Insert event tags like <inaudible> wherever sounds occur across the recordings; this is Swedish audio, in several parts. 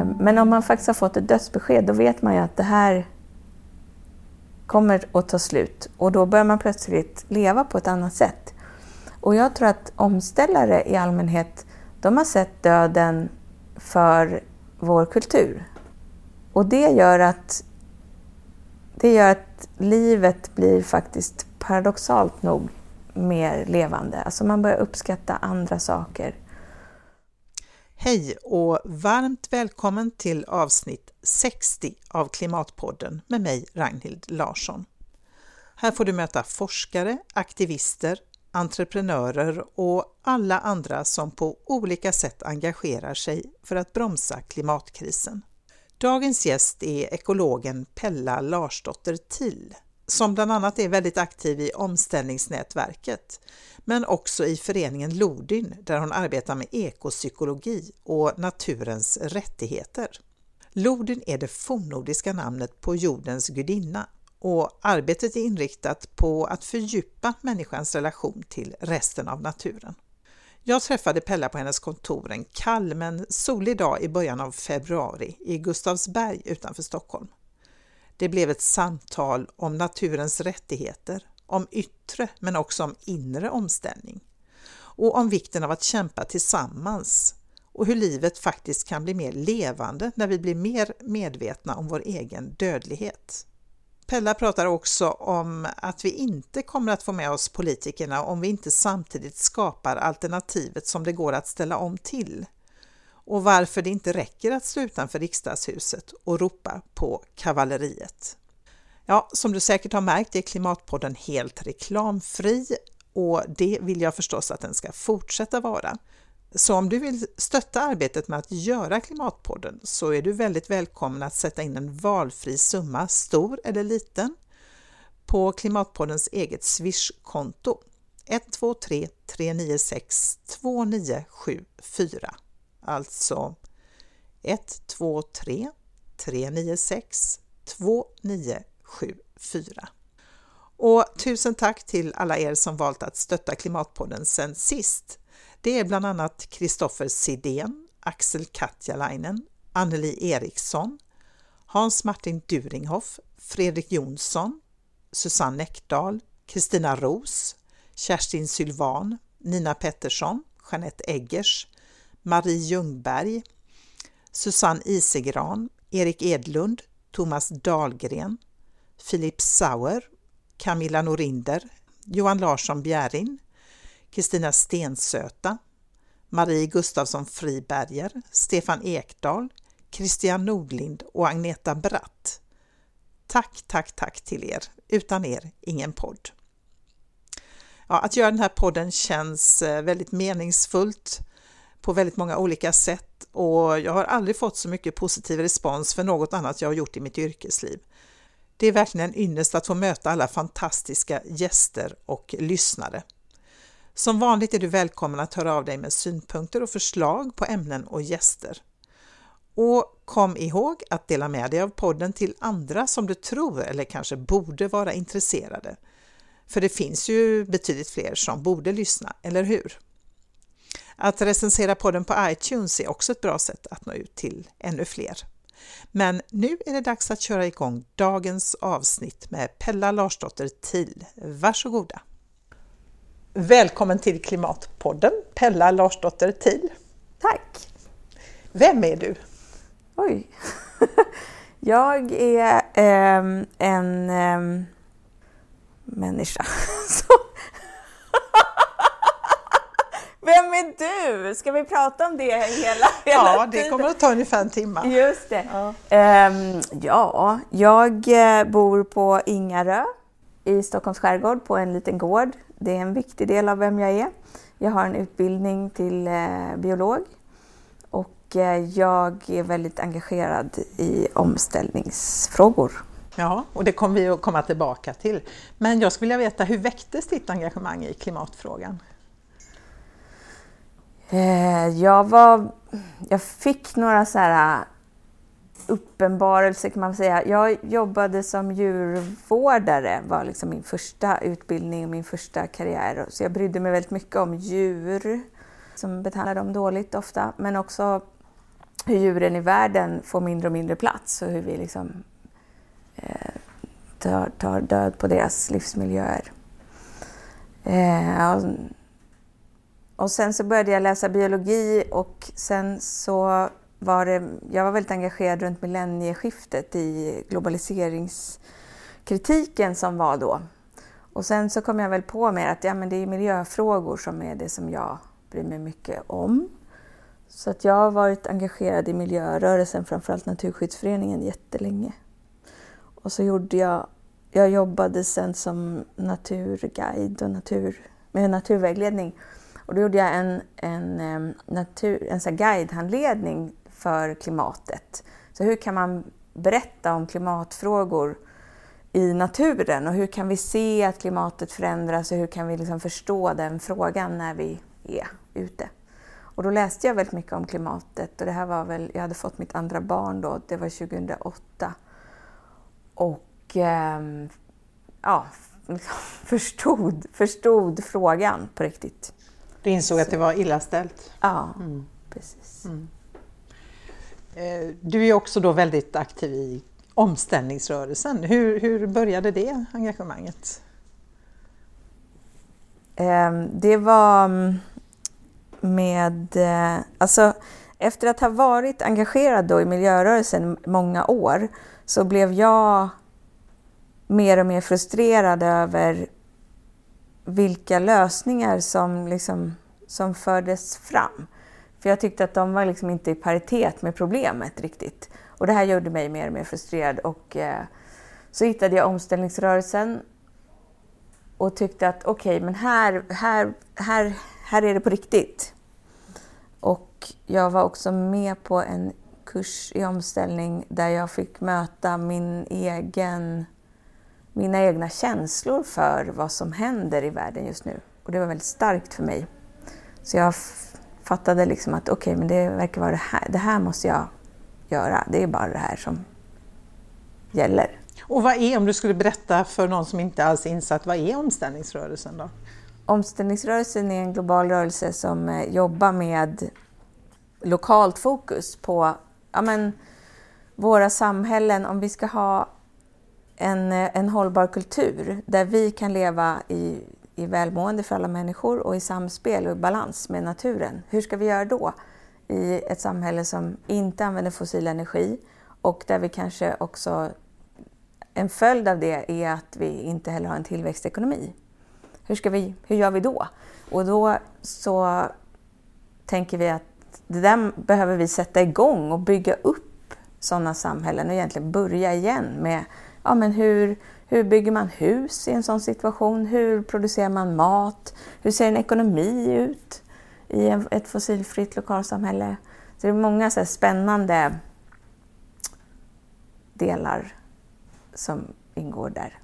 Ehm, men om man faktiskt har fått ett dödsbesked, då vet man ju att det här kommer att ta slut och då börjar man plötsligt leva på ett annat sätt. Och jag tror att omställare i allmänhet, de har sett döden för vår kultur. Och det gör att, det gör att livet blir faktiskt paradoxalt nog mer levande. Alltså man börjar uppskatta andra saker. Hej och varmt välkommen till avsnitt 60 av Klimatpodden med mig Ragnhild Larsson. Här får du möta forskare, aktivister, entreprenörer och alla andra som på olika sätt engagerar sig för att bromsa klimatkrisen. Dagens gäst är ekologen Pella Larsdotter Till som bland annat är väldigt aktiv i omställningsnätverket, men också i föreningen Lodin där hon arbetar med ekopsykologi och naturens rättigheter. Lodin är det fornnordiska namnet på jordens gudinna och arbetet är inriktat på att fördjupa människans relation till resten av naturen. Jag träffade Pella på hennes kontor en kall men solig dag i början av februari i Gustavsberg utanför Stockholm. Det blev ett samtal om naturens rättigheter, om yttre men också om inre omställning och om vikten av att kämpa tillsammans och hur livet faktiskt kan bli mer levande när vi blir mer medvetna om vår egen dödlighet. Pella pratar också om att vi inte kommer att få med oss politikerna om vi inte samtidigt skapar alternativet som det går att ställa om till och varför det inte räcker att stå utanför riksdagshuset och ropa på kavalleriet. Ja, som du säkert har märkt är Klimatpodden helt reklamfri och det vill jag förstås att den ska fortsätta vara. Så om du vill stötta arbetet med att göra Klimatpodden så är du väldigt välkommen att sätta in en valfri summa, stor eller liten, på Klimatpoddens eget Swish-konto 123 396 2974 Alltså 123 396 2974. Och tusen tack till alla er som valt att stötta Klimatpodden sen sist. Det är bland annat Kristoffer Sidén, Axel Katjalainen, Anneli Eriksson, Hans Martin Duringhoff, Fredrik Jonsson, Susanne Näckdahl, Kristina Ros, Kerstin Sylvan, Nina Pettersson, Jeanette Eggers, Marie Ljungberg, Susanne Isegran, Erik Edlund, Thomas Dahlgren, Filip Sauer, Camilla Norinder, Johan Larsson Bjärin, Kristina Stensöta, Marie Gustafsson Friberger, Stefan Ekdahl, Christian Nordlind och Agneta Bratt. Tack, tack, tack till er! Utan er, ingen podd. Ja, att göra den här podden känns eh, väldigt meningsfullt på väldigt många olika sätt och jag har aldrig fått så mycket positiv respons för något annat jag har gjort i mitt yrkesliv. Det är verkligen en ynnest att få möta alla fantastiska gäster och lyssnare. Som vanligt är du välkommen att höra av dig med synpunkter och förslag på ämnen och gäster. Och kom ihåg att dela med dig av podden till andra som du tror eller kanske borde vara intresserade. För det finns ju betydligt fler som borde lyssna, eller hur? Att recensera podden på iTunes är också ett bra sätt att nå ut till ännu fler. Men nu är det dags att köra igång dagens avsnitt med Pella Larsdotter Till. Varsågoda! Välkommen till Klimatpodden, Pella Larsdotter Till. Tack! Vem är du? Oj! <laughs> Jag är eh, en eh, människa <laughs> Vem är du? Ska vi prata om det hela, <laughs> hela Ja, det kommer att ta ungefär en timme. Just det. Ja, um, ja jag eh, bor på Ingarö i Stockholms skärgård på en liten gård. Det är en viktig del av vem jag är. Jag har en utbildning till eh, biolog och eh, jag är väldigt engagerad i omställningsfrågor. Ja, och det kommer vi att komma tillbaka till. Men jag skulle vilja veta, hur väcktes ditt engagemang i klimatfrågan? Eh, jag var... Jag fick några så här äh, uppenbarelser kan man säga. Jag jobbade som djurvårdare, var liksom min första utbildning och min första karriär. Så jag brydde mig väldigt mycket om djur som behandlar dem dåligt ofta, men också hur djuren i världen får mindre och mindre plats och hur vi liksom eh, tar, tar, död på deras livsmiljöer. Eh, och, sen så började jag läsa biologi och sen så var det, jag var väldigt engagerad runt millennieskiftet i globaliseringskritiken som var då. Och sen så kom jag väl på mer att ja, men det är miljöfrågor som är det som jag bryr mig mycket om. Så att jag har varit engagerad i miljörörelsen, framförallt Naturskyddsföreningen, jättelänge. Och så gjorde jag, jag jobbade sen som naturguide och natur, med naturvägledning. Och då gjorde jag en, en, natur, en så guidehandledning för klimatet. Så hur kan man berätta om klimatfrågor i naturen och hur kan vi se att klimatet förändras och hur kan vi liksom förstå den frågan när vi är ute? Och då läste jag väldigt mycket om klimatet och det här var väl, jag hade fått mitt andra barn då, det var 2008. Och eh, ja, <laughs> förstod, förstod frågan på riktigt. Du insåg Så. att det var illa ställt? Ja, mm. precis. Mm. Eh, du är också då väldigt aktiv i omställningsrörelsen. Hur, hur började det engagemanget? Ehm, det var mm, med... Eh, alltså, efter att ha varit engagerad då i miljörörelsen många år så blev jag mer och mer frustrerad över vilka lösningar som, liksom, som fördes fram. För jag tyckte att de var liksom inte i paritet med problemet riktigt. Och det här gjorde mig mer och mer frustrerad. Och, eh, så hittade jag omställningsrörelsen och tyckte att okej, okay, men här, här, här, här är det på riktigt. Och jag var också med på en kurs i omställning där jag fick möta min egen, mina egna känslor för vad som händer i världen just nu. Och det var väldigt starkt för mig. Så jag fattade liksom att okej, okay, men det verkar vara det här, det här måste jag göra. Det är bara det här som gäller. Och vad är, om du skulle berätta för någon som inte alls är insatt, vad är omställningsrörelsen då? Omställningsrörelsen är en global rörelse som eh, jobbar med lokalt fokus på ja, men, våra samhällen, om vi ska ha en, eh, en hållbar kultur där vi kan leva i, i välmående för alla människor och i samspel och balans med naturen. Hur ska vi göra då? I ett samhälle som inte använder fossil energi och där vi kanske också en följd av det är att vi inte heller har en tillväxtekonomi. Hur, ska vi, hur gör vi då? Och då så tänker vi att det där behöver vi sätta igång och bygga upp sådana samhällen och egentligen börja igen med ja, men hur, hur bygger man hus i en sån situation? Hur producerar man mat? Hur ser en ekonomi ut i ett fossilfritt lokalsamhälle? Så det är många så spännande delar som ingår där.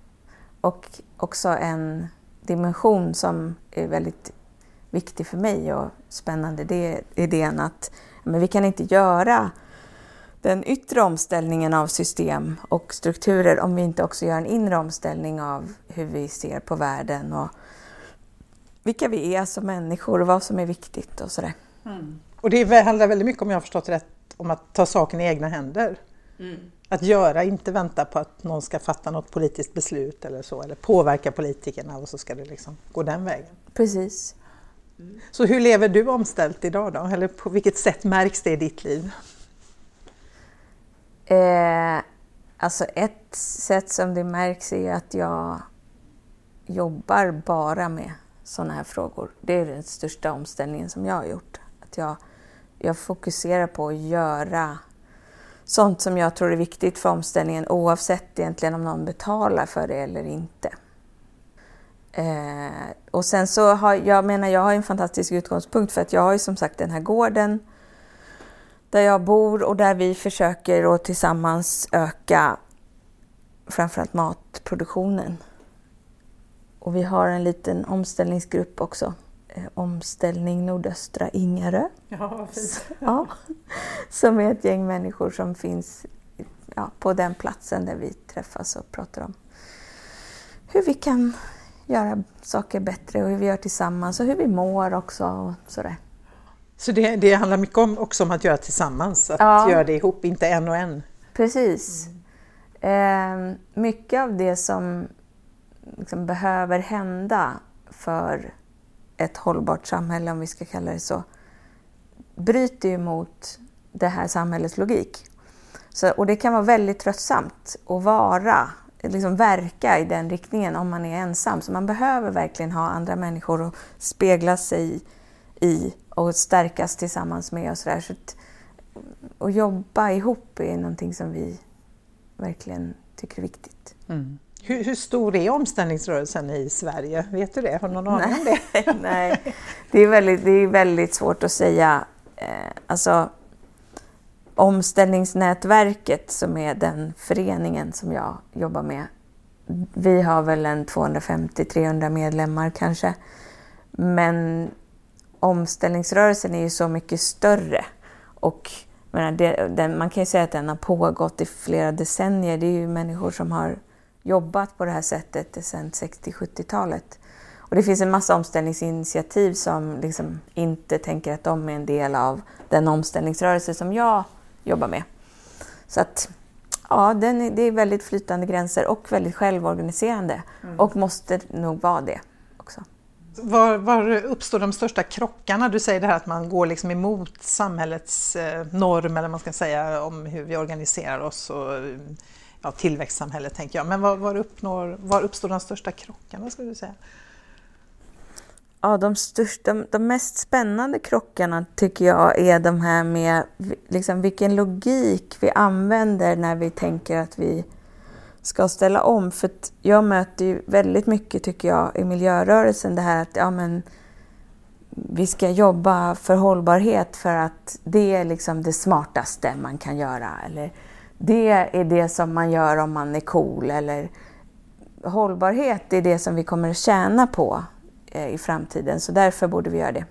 Och också en dimension som är väldigt viktig för mig och spännande, det är idén att men vi kan inte göra den yttre omställningen av system och strukturer om vi inte också gör en inre omställning av hur vi ser på världen och vilka vi är som människor och vad som är viktigt och sådär. Mm. Och det handlar väldigt mycket, om jag har förstått rätt, om att ta saken i egna händer. Mm att göra, inte vänta på att någon ska fatta något politiskt beslut eller så, eller påverka politikerna och så ska det liksom gå den vägen. Precis. Mm. Så hur lever du omställt idag då? Eller på vilket sätt märks det i ditt liv? Eh, alltså ett sätt som det märks är att jag jobbar bara med sådana här frågor. Det är den största omställningen som jag har gjort. Att jag, jag fokuserar på att göra sånt som jag tror är viktigt för omställningen oavsett egentligen om någon betalar för det eller inte. Eh, och sen så har jag menar jag har en fantastisk utgångspunkt för att jag har ju som sagt den här gården där jag bor och där vi försöker att tillsammans öka framförallt matproduktionen. Och vi har en liten omställningsgrupp också eh, Omställning Nordöstra Ingarö. Ja, ja, som är ett gäng människor som finns ja, på den platsen där vi träffas och pratar om hur vi kan göra saker bättre och hur vi gör tillsammans och hur vi mår också. Och sådär. Så det, det handlar mycket om, också om att göra tillsammans, att ja. göra det ihop, inte en och en? Precis. Mm. Eh, mycket av det som liksom behöver hända för ett hållbart samhälle, om vi ska kalla det så, bryter ju mot det här samhällets logik. Så, och det kan vara väldigt tröttsamt att vara, liksom verka i den riktningen om man är ensam. Så man behöver verkligen ha andra människor att spegla sig i och stärkas tillsammans med och sådär. Så att, och jobba ihop är någonting som vi verkligen tycker är viktigt. Mm. Hur, hur, stor är omställningsrörelsen i Sverige? Vet du det? Har du någon aning om det? Nej, <laughs> det är, väldigt, det är väldigt svårt att säga. Eh, alltså, Omställningsnätverket som är den föreningen som jag jobbar med. Vi har väl en 250-300 medlemmar kanske. Men omställningsrörelsen är ju så mycket större. Och menar, det, den, man kan ju säga att den har pågått i flera decennier. Det är ju människor som har jobbat på det här sättet sedan 60-70-talet. Och det finns en massa omställningsinitiativ som liksom inte tänker att de är en del av den omställningsrörelse som jag jobbar med. Så att ja, den det är väldigt flytande gränser och väldigt självorganiserande mm. och måste nog vara det. Var, var, uppstår de största krockarna? Du säger det här att man går liksom emot samhällets eh, norm eller man ska säga om hur vi organiserar oss och ja, tillväxtsamhället tänker jag. Men var, var, uppnår, var uppstår de största krockarna skulle du säga? Ja, de, största, de, de mest spännande krockarna tycker jag är de här med liksom, vilken logik vi använder när vi tänker att vi ska ställa om. För jag möter ju väldigt mycket, tycker jag, i miljörörelsen det här att ja, men, vi ska jobba för hållbarhet för att det är liksom det smartaste man kan göra. Eller det är det som man gör om man är cool. Eller hållbarhet är det som vi kommer att tjäna på eh, i framtiden, så därför borde vi göra det.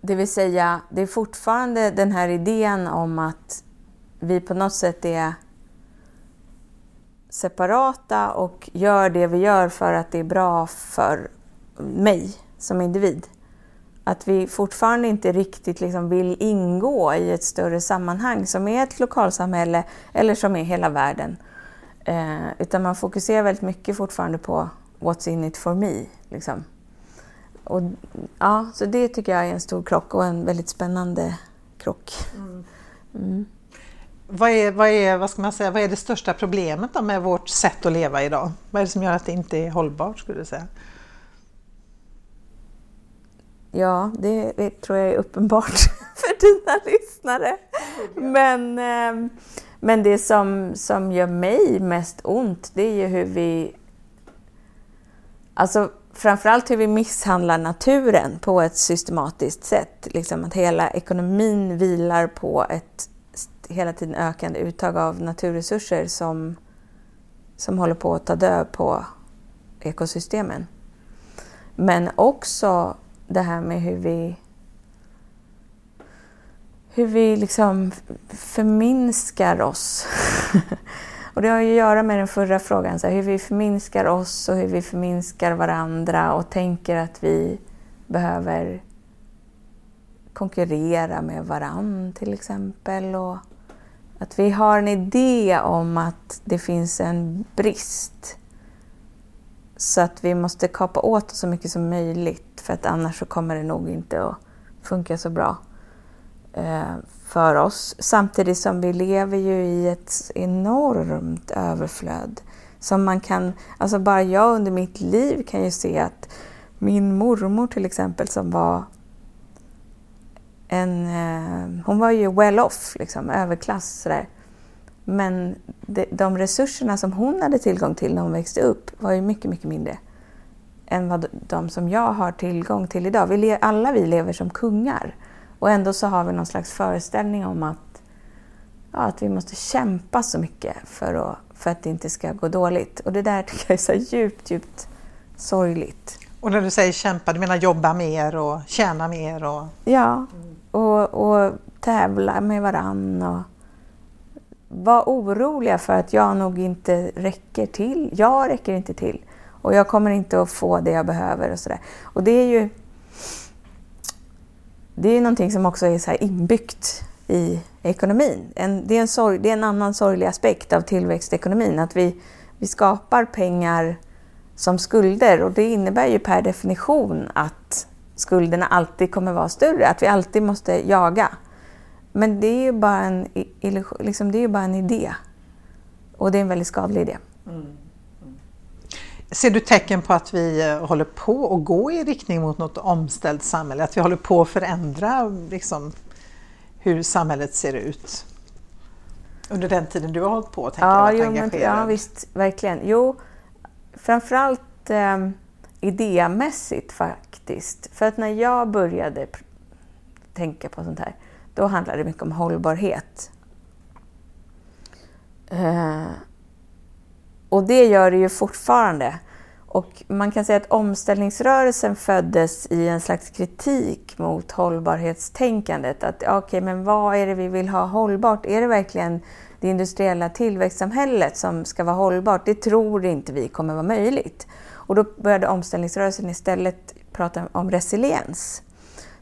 Det vill säga, det är fortfarande den här idén om att vi på något sätt är separata och gör det vi gör för att det är bra för mig som individ. Att vi fortfarande inte riktigt liksom vill ingå i ett större sammanhang som är ett lokalsamhälle eller som är hela världen. Eh, utan man fokuserar väldigt mycket fortfarande på what's in it for me. Liksom. Och, ja, så det tycker jag är en stor krock och en väldigt spännande krock. Mm. Vad är, vad, är, vad, ska man säga, vad är det största problemet då med vårt sätt att leva idag? Vad är det som gör att det inte är hållbart skulle du säga? Ja, det, det tror jag är uppenbart <laughs> för dina lyssnare. Men, ehm, men det som, som gör mig mest ont, det är ju hur vi... Alltså framförallt hur vi misshandlar naturen på ett systematiskt sätt. Liksom att hela ekonomin vilar på ett hela tiden ökande uttag av naturresurser som, som håller på att ta död på ekosystemen. Men också det här med hur vi hur vi liksom förminskar oss. <laughs> och det har ju att göra med den förra frågan, så här, hur vi förminskar oss och hur vi förminskar varandra och tänker att vi behöver konkurrera med varann till exempel. Och att vi har en idé om att det finns en brist. Så att vi måste kapa åt oss så mycket som möjligt för att annars så kommer det nog inte att funka så bra eh, för oss. Samtidigt som vi lever ju i ett enormt överflöd. Som man kan, alltså bara jag under mitt liv kan ju se att min mormor till exempel som var en, eh, hon var ju well off, liksom, överklass sådär. Men de, de resurserna som hon hade tillgång till när hon växte upp var ju mycket, mycket mindre än vad de som jag har tillgång till idag. Vi alla vi lever som kungar och ändå så har vi någon slags föreställning om att, ja, att vi måste kämpa så mycket för att, för att det inte ska gå dåligt. Och det där tycker jag är så djupt, djupt sorgligt. Och när du säger kämpa, du menar jobba mer och tjäna mer? Och... Ja, och, och tävla med varann och var oroliga för att jag nog inte räcker till. Jag räcker inte till och jag kommer inte att få det jag behöver och sådär. Och det är ju... det är någonting som också är så inbyggt i ekonomin. En, det, är en sorg, det är en annan sorglig aspekt av tillväxtekonomin, att vi, vi skapar pengar som skulder och det innebär ju per definition att skulderna alltid kommer vara större, att vi alltid måste jaga. Men det är ju bara en, liksom, det är bara en idé. Och det är en väldigt skadlig idé. Mm. Ser du tecken på att vi eh, håller på att gå i riktning mot något omställt samhälle? Att vi håller på att förändra liksom, hur samhället ser ut? Under den tiden du har hållit på tänker ja, jag, jo, men, ja, visst, verkligen. Jo, framförallt eh, idémässigt faktiskt. För att när jag började tänka på sånt här, då handlade det mycket om hållbarhet. Eh, och det gör det ju fortfarande. Och man kan säga att omställningsrörelsen föddes i en slags kritik mot hållbarhetstänkandet. Att okej, okay, men vad är det vi vill ha hållbart? Är det verkligen det industriella tillväxtsamhället som ska vara hållbart? Det tror inte vi kommer vara möjligt. Och då började omställningsrörelsen istället prata om resiliens.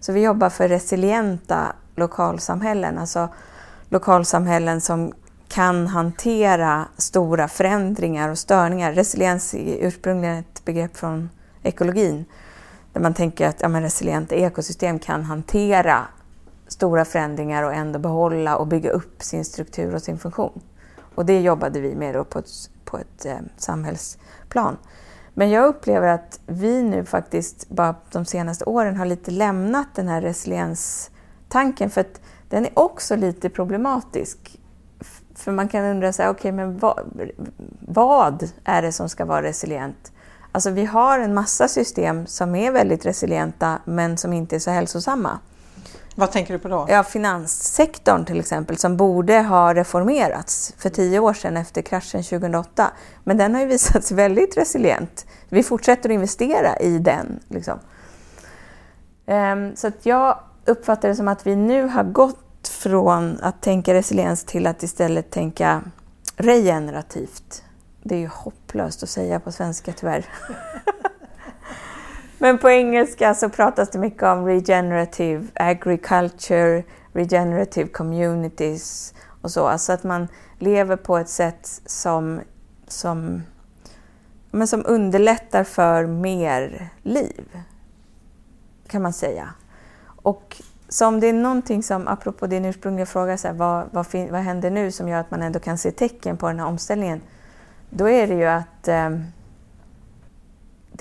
Så vi jobbar för resilienta lokalsamhällen, alltså lokalsamhällen som kan hantera stora förändringar och störningar. Resiliens är ursprungligen ett begrepp från ekologin där man tänker att ja, men resilienta ekosystem kan hantera stora förändringar och ändå behålla och bygga upp sin struktur och sin funktion. Och det jobbade vi med då på ett, på ett eh, samhällsplan. Men jag upplever att vi nu faktiskt bara de senaste åren har lite lämnat den här resilienstanken för att den är också lite problematisk. För man kan undra, sig, okej okay, men vad, vad är det som ska vara resilient? Alltså vi har en massa system som är väldigt resilienta men som inte är så hälsosamma. Vad tänker du på då? Ja, finanssektorn till exempel som borde ha reformerats för tio år sedan efter kraschen 2008. Men den har ju visat sig <laughs> väldigt resilient. Vi fortsätter att investera i den. Liksom. Ehm, så att jag uppfattar det som att vi nu har gått från att tänka resiliens till att istället tänka regenerativt. Det är ju hopplöst att säga på svenska tyvärr. <laughs> Men på engelska så pratas det mycket om regenerative agriculture, regenerative communities och så. Alltså att man lever på ett sätt som, som, men som underlättar för mer liv, kan man säga. Och så om det är någonting som, apropå din ursprungliga fråga, så här, vad, vad, vad händer nu som gör att man ändå kan se tecken på den här omställningen? Då är det ju att eh,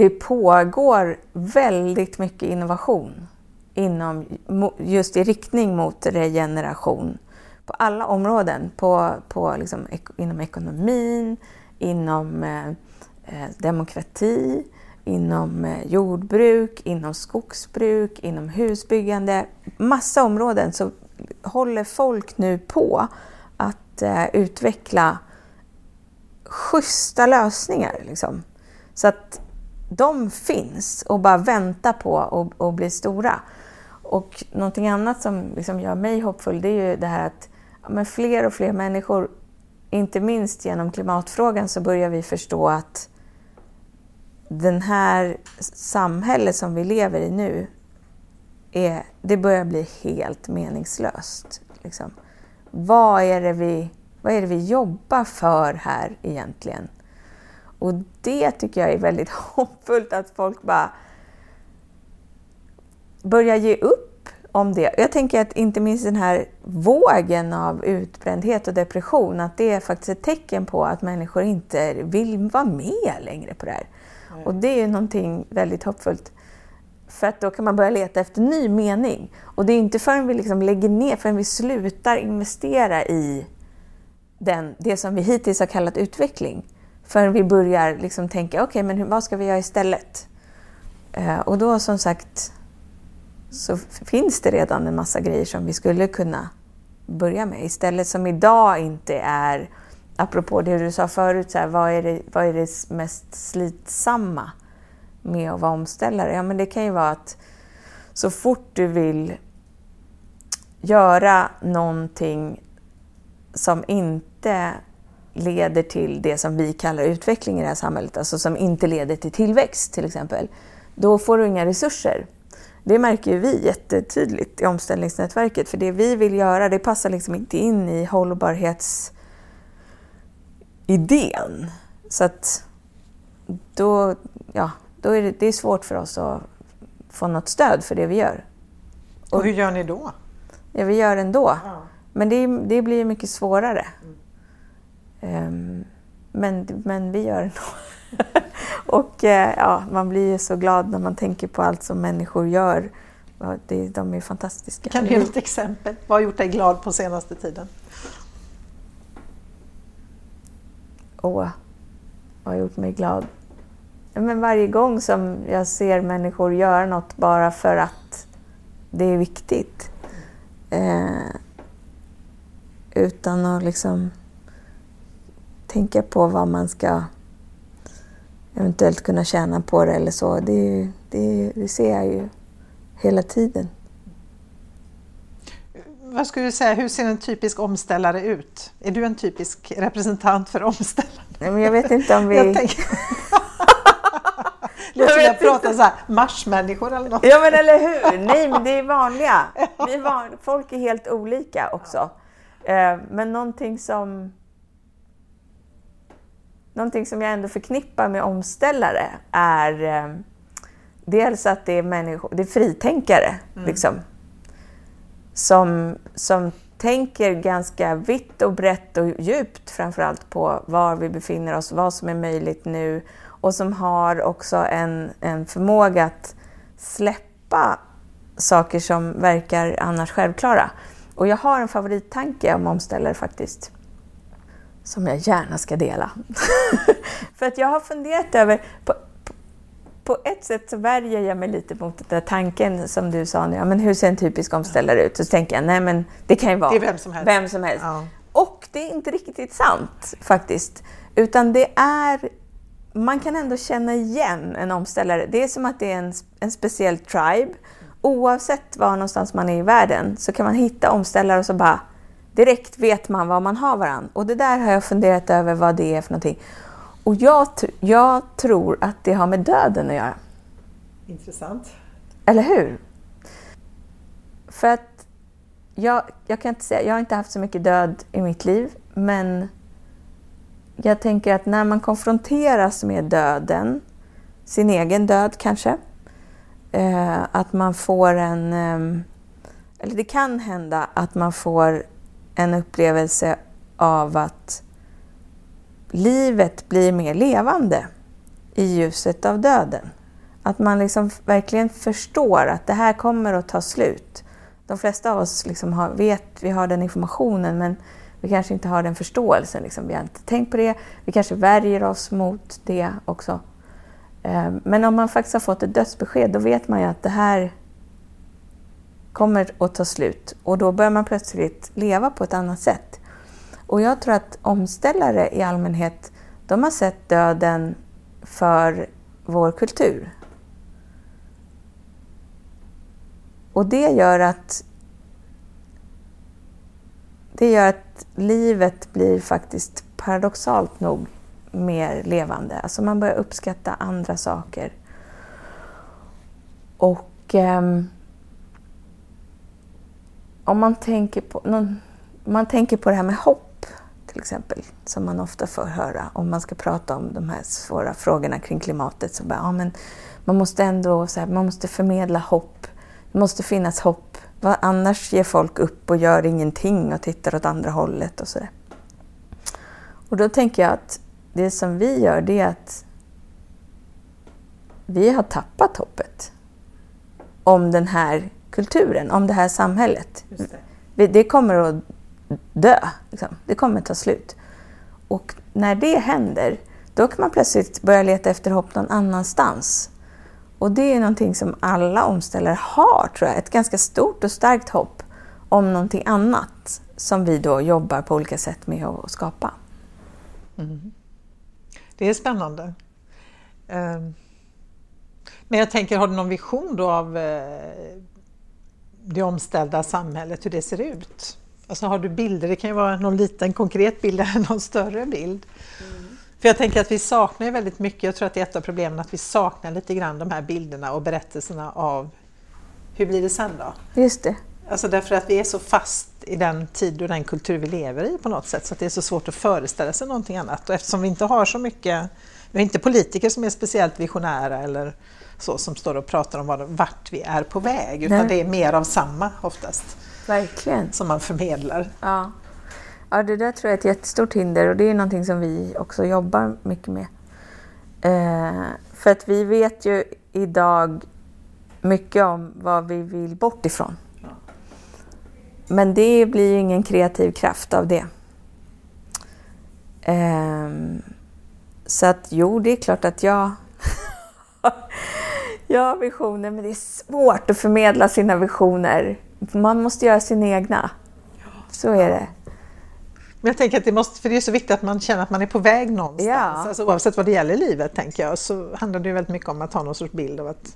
det pågår väldigt mycket innovation inom, just i riktning mot regeneration på alla områden. På, på liksom, inom ekonomin, inom eh, eh, demokrati, inom eh, jordbruk, inom skogsbruk, inom husbyggande. Massa områden så håller folk nu på att eh, utveckla schyssta lösningar. Liksom. Så att de finns och bara väntar på att bli stora. Och någonting annat som liksom gör mig hoppfull det är ju det här att men fler och fler människor, inte minst genom klimatfrågan, så börjar vi förstå att den här samhället som vi lever i nu, är, det börjar bli helt meningslöst. Liksom. Vad, är det vi, vad är det vi jobbar för här egentligen? Och det tycker jag är väldigt <laughs> hoppfullt att folk bara börjar ge upp om det. Jag tänker att inte minst den här vågen av utbrändhet och depression, att det är faktiskt ett tecken på att människor inte vill vara med längre på det här. Mm. Och det är ju någonting väldigt hoppfullt. För att då kan man börja leta efter ny mening. Och det är inte förrän vi liksom lägger ner, förrän vi slutar investera i den, det som vi hittills har kallat utveckling, förrän vi börjar liksom tänka, okej, okay, men vad ska vi göra istället? Eh, och då som sagt så finns det redan en massa grejer som vi skulle kunna börja med. Istället som idag inte är, apropå det du sa förut, så här, vad, är det, vad är det mest slitsamma med att vara omställare? Ja, men det kan ju vara att så fort du vill göra någonting som inte leder till det som vi kallar utveckling i det här samhället, alltså som inte leder till tillväxt till exempel, då får du inga resurser. det märker ju vi jättetydligt i omställningsnätverket, för det vi vill göra det passar liksom inte in i hållbarhetsidén. Så att då, ja, då är det, det är svårt för oss att få något stöd för det vi gör. Och, och hur gör ni då? Ja, vi gör ändå. Ja. Men det, det blir mycket svårare. Um, men, men vi gör ändå. <laughs> och eh, ja, man blir ju så glad när man tänker på allt som människor gör. Det, de är fantastiska. Kan du ge något exempel? Vad har gjort dig glad på senaste tiden? Åh, vad har gjort mig glad? Men varje gång som jag ser människor göra något bara för att det är viktigt. Eh, utan att liksom tänka på vad man ska eventuellt kunna tjäna på det eller så. Det, det, det ser jag ju hela tiden. Vad skulle du säga, hur ser en typisk omställare ut? Är du en typisk representant för omställare? Nej, men jag vet inte om <laughs> vi... Jag tänker... <laughs> Låter som jag pratar så här, marsmänniskor eller något. Ja men eller hur! <laughs> Nej men det är vanliga. Vi är van... Folk är helt olika också. Eh, men någonting som Någonting som jag ändå förknippar med omställare är eh, dels att det är, människor, det är fritänkare. Mm. Liksom, som, som tänker ganska vitt och brett och djupt framförallt på var vi befinner oss, vad som är möjligt nu och som har också en, en förmåga att släppa saker som verkar annars självklara. Och jag har en favorittanke om omställare faktiskt som jag gärna ska dela. <laughs> För att jag har funderat över, på, på, ett sätt så värjer jag mig lite mot den där tanken som du sa nu, ja, men hur ser en typisk omställare ut? Så tänker jag, nej men det kan ju vara det är vem som helst. Vem som helst. Ja. Och det är inte riktigt sant faktiskt. Utan det är, man kan ändå känna igen en omställare. Det är som att det är en, en speciell tribe. Oavsett var någonstans man är i världen så kan man hitta omställare och så bara Direkt vet man var man har varandra. Och det där har jag funderat över vad det är för någonting. Och jag, jag tror att det har med döden att göra. Intressant. Eller hur? För att jag, jag kan inte säga, jag har inte haft så mycket död i mitt liv, men jag tänker att när man konfronteras med döden, sin egen död kanske, eh, att man får en... Eh, eller det kan hända att man får en upplevelse av att livet blir mer levande i ljuset av döden. Att man liksom verkligen förstår att det här kommer att ta slut. De flesta av oss liksom har, vet, vi har den informationen men vi kanske inte har den förståelsen. Liksom. Vi har inte tänkt på det. Vi kanske värjer oss mot det också. Eh, men om man faktiskt har fått ett dödsbesked då vet man ju att det här kommer att ta slut och då börjar man plötsligt leva på ett annat sätt. Och jag tror att omställare i allmänhet, de har sett döden för vår kultur. Och det gör att det gör att livet blir faktiskt paradoxalt nog mer levande. Alltså man börjar uppskatta andra saker. Och um, om man tänker på, någon, man tänker på det här med hopp, till exempel, som man ofta får höra om man ska prata om de här svåra frågorna kring klimatet. Så bara, ja, men man måste ändå så här, man måste förmedla hopp. Det måste finnas hopp. Annars ger folk upp och gör ingenting och tittar åt andra hållet och så där. Och då tänker jag att det som vi gör, det är att vi har tappat hoppet om den här kulturen, om det här samhället. Det. det. kommer att dö. Liksom. Det kommer att ta slut. Och när det händer, då kan man plötsligt börja leta efter hopp någon annanstans. Och det är någonting som alla omställare har, tror jag. Ett ganska stort och starkt hopp om någonting annat som vi då jobbar på olika sätt med att skapa. Mm. Det är spännande. Ehm, men jag tänker, har du någon vision då av eh, det omställda samhället, hur det ser ut? Alltså har du bilder, det kan ju vara någon liten konkret bild eller <laughs> någon större bild. Mm. För jag tänker att vi saknar väldigt mycket, jag tror att det är ett av problemen, att vi saknar lite grann de här bilderna och berättelserna av hur blir det sen då? Just det. Alltså därför att vi är så fast i den tid och den kultur vi lever i på något sätt så att det är så svårt att föreställa sig någonting annat. Och eftersom vi inte har så mycket, vi har inte politiker som är speciellt visionära eller så som står och pratar om vad, vart vi är på väg utan Nej. det är mer av samma oftast. Verkligen. Som man förmedlar. Ja. ja, det där tror jag är ett jättestort hinder och det är någonting som vi också jobbar mycket med. Eh, för att vi vet ju idag mycket om vad vi vill bort ifrån. Men det blir ju ingen kreativ kraft av det. Um, så att jo, det är klart att jag, <laughs> jag har visioner, men det är svårt att förmedla sina visioner. Man måste göra sina egna. Så är det. Men jag tänker att det måste, för det är så viktigt att man känner att man är på väg någonstans. Ja. Alltså, oavsett vad det gäller i livet, tänker jag, så handlar det väldigt mycket om att ha någon sorts bild av att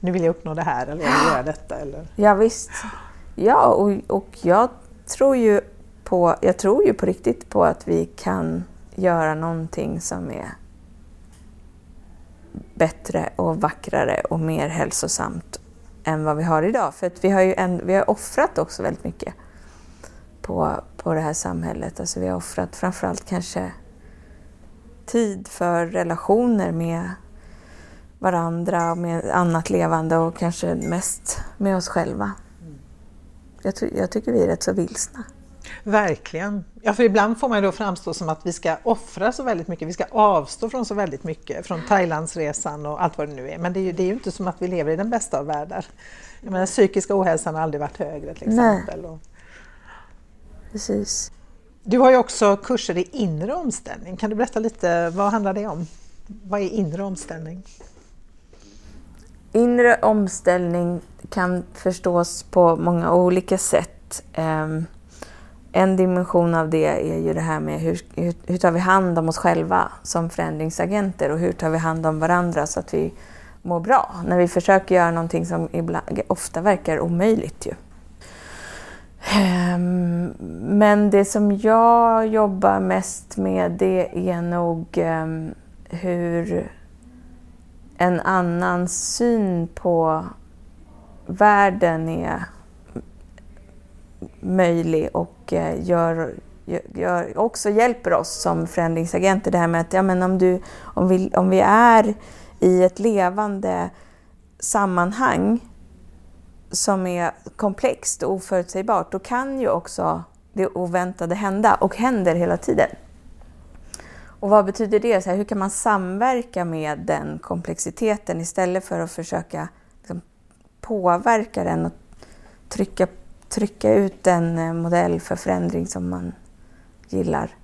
nu vill jag uppnå det här eller jag vill göra detta. Eller... Ja, visst. Ja, och, och jag tror ju på, jag tror ju på riktigt på att vi kan göra någonting som är bättre och vackrare och mer hälsosamt än vad vi har idag. För att vi har ju en, vi har offrat också väldigt mycket på, på det här samhället. Alltså vi har offrat framförallt kanske tid för relationer med varandra och med annat levande och kanske mest med oss själva. Jag, jag tycker vi är rätt så vilsna. Verkligen. Ja, för ibland får man då framstå som att vi ska offra så väldigt mycket, vi ska avstå från så väldigt mycket, från Thailandsresan och allt vad det nu är. Men det är ju, det är ju inte som att vi lever i den bästa av världar. Jag menar, psykiska ohälsan har aldrig varit högre till exempel. Nej. Precis. Du har ju också kurser i inre omställning. Kan du berätta lite, vad handlar det om? Vad är inre omställning? Inre omställning kan förstås på många olika sätt. Ehm, en dimension av det är ju det här med hur, hur, tar vi hand om oss själva som förändringsagenter och hur tar vi hand om varandra så att vi mår bra när vi försöker göra någonting som ibland, ofta verkar omöjligt. Ju. Ehm, men det som jag jobbar mest med det är nog ehm, hur en annan syn på världen är möjlig och och eh, gör, gör, också hjälper oss som förändringsagenter. Det här med att ja, men om, du, om, vi, om vi är i ett levande sammanhang som är komplext och oförutsägbart, då kan ju också det oväntade hända och händer hela tiden. Och vad betyder det? Så här, hur kan man samverka med den komplexiteten istället för att försöka liksom, påverka den och trycka, trycka ut en eh, modell för förändring som man gillar?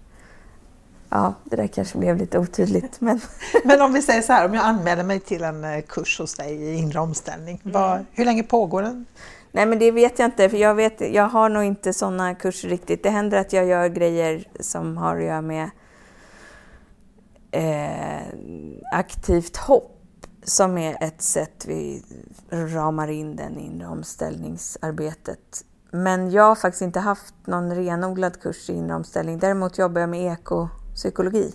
Ja, det där kanske blev lite otydligt. Men, <laughs> men om vi säger så här, om jag anmäler mig till en eh, kurs hos dig i inre omställning, mm. hur länge pågår den? Nej, men det vet jag inte, för jag, vet, jag har nog inte sådana kurser riktigt. Det händer att jag gör grejer som har att göra med eh, aktivt hopp som är ett sätt vi ramar in den inre omställningsarbetet. Men jag har faktiskt inte haft någon renodlad kurs i inre omställning. Däremot jobbar jag med ekopsykologi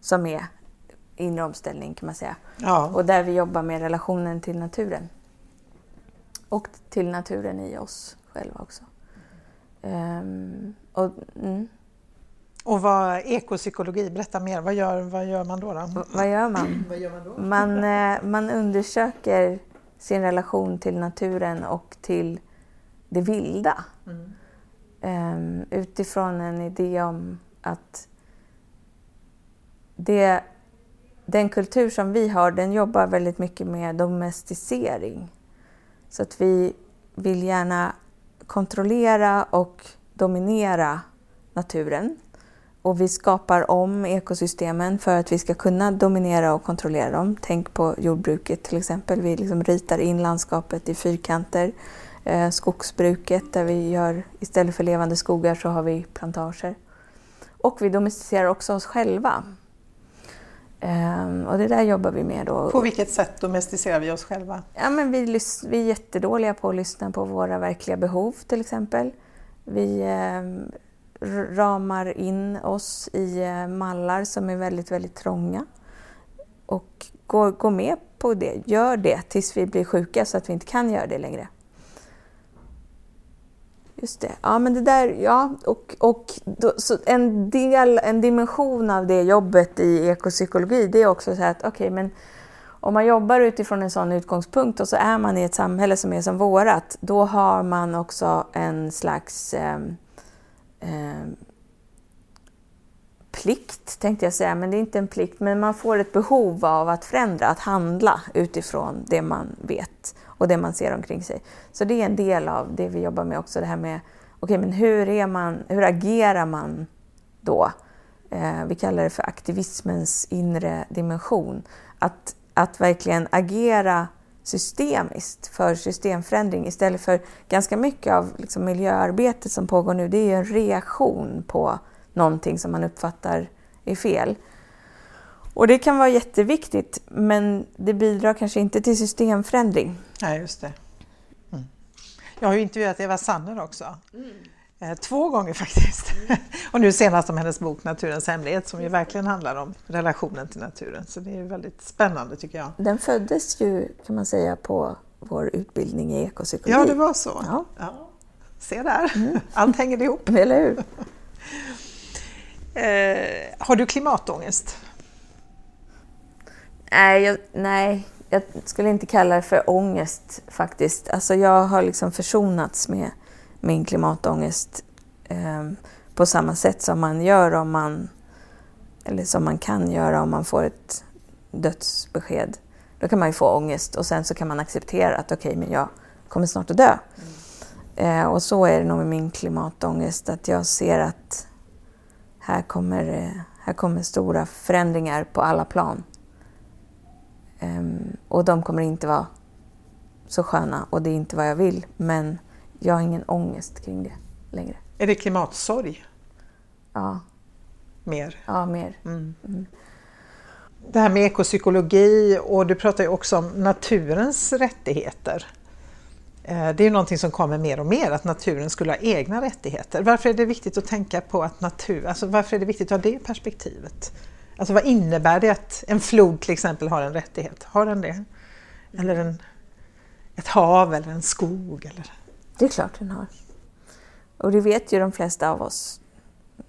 som är inre omställning kan man säga. Ja. Och där vi jobbar med relationen till naturen. Och till naturen i oss själva också. Um, och, mm. Och vad ekopsykologi, berätta mer. Vad gör, vad gör man då? då? vad gör man? <clears throat> vad gör man, då? Man, eh, man undersöker sin relation till naturen och till det vilda. Mm. Um, utifrån en idé om att det, den kultur som vi har, den jobbar väldigt mycket med domesticering. Så att vi vill gärna kontrollera och dominera naturen och vi skapar om ekosystemen för att vi ska kunna dominera och kontrollera dem. Tänk på jordbruket till exempel. Vi liksom ritar in landskapet i fyrkanter. Eh, skogsbruket där vi gör, istället för levande skogar så har vi plantager. Och vi domesticerar också oss själva. Um, och det där jobbar vi med då. På vilket sätt domesticerar vi oss själva? Ja, men vi, vi är jättedåliga på att lyssna på våra verkliga behov till exempel. Vi um, ramar in oss i eh, mallar som är väldigt, väldigt trånga och går, går med på det, gör det tills vi blir sjuka så att vi inte kan göra det längre. Just det. Ja, men det där, ja, och, och då, så en del, en dimension av det jobbet i ekopsykologi, det är också så här att okej, okay, men om man jobbar utifrån en sån utgångspunkt och så är man i ett samhälle som är som vårat, då har man också en slags eh, eh, plikt, tänkte jag säga, men det är inte en plikt, men man får ett behov av att förändra, att handla utifrån det man vet och det man ser omkring sig. Så det är en del av det vi jobbar med också, det här med okej, okay, men hur, är man, hur agerar man då? Eh, vi kallar det för aktivismens inre dimension. Att, att verkligen agera systemiskt för systemförändring istället för ganska mycket av liksom, miljöarbetet som pågår nu, det är en reaktion på någonting som man uppfattar är fel. Och det kan vara jätteviktigt, men det bidrar kanske inte till systemförändring. Nej, just det. Mm. Jag har ju intervjuat Eva Sanner också. Mm. Eh, två gånger <laughs> faktiskt. Mm. och nu senast om hennes bok Naturens hemlighet som ju verkligen handlar om relationen till naturen. Så det är väldigt spännande tycker jag. Den föddes ju kan man säga på vår utbildning i ekopsykologi. Ja, det var så. Ja. ja. Se där, mm. <laughs> allt hänger ihop. <laughs> Eller hur? Eh, har du klimatångest? Nej jag, nej, jag skulle inte kalla det för ångest faktiskt. Alltså jag har liksom försonats med min klimatångest eh, på samma sätt som man gör om man, eller som man kan göra om man får ett dödsbesked. Då kan man ju få ångest och sen så kan man acceptera att okej, okay, men jag kommer snart att dö. Mm. Eh, och så är det nog med min klimatångest, att jag ser att här kommer, eh, här kommer stora förändringar på alla plan. Um, och de kommer inte vara så sköna och det är inte vad jag vill. Men jag har ingen ångest kring det längre. Är det klimatsorg? Ja. Mer? Ja, mer. Mm. Mm. Det här med ekopsykologi och du pratar ju också om naturens rättigheter. Eh, det är någonting som kommer mer och mer, att naturen skulle ha egna rättigheter. Varför är det viktigt att tänka på att natur, alltså varför är det viktigt att ha det perspektivet? Alltså vad innebär det att en flod till exempel har en rättighet? Har den det? Eller en, ett hav eller en skog? Eller? Det är klart den har. Och det vet ju de flesta av oss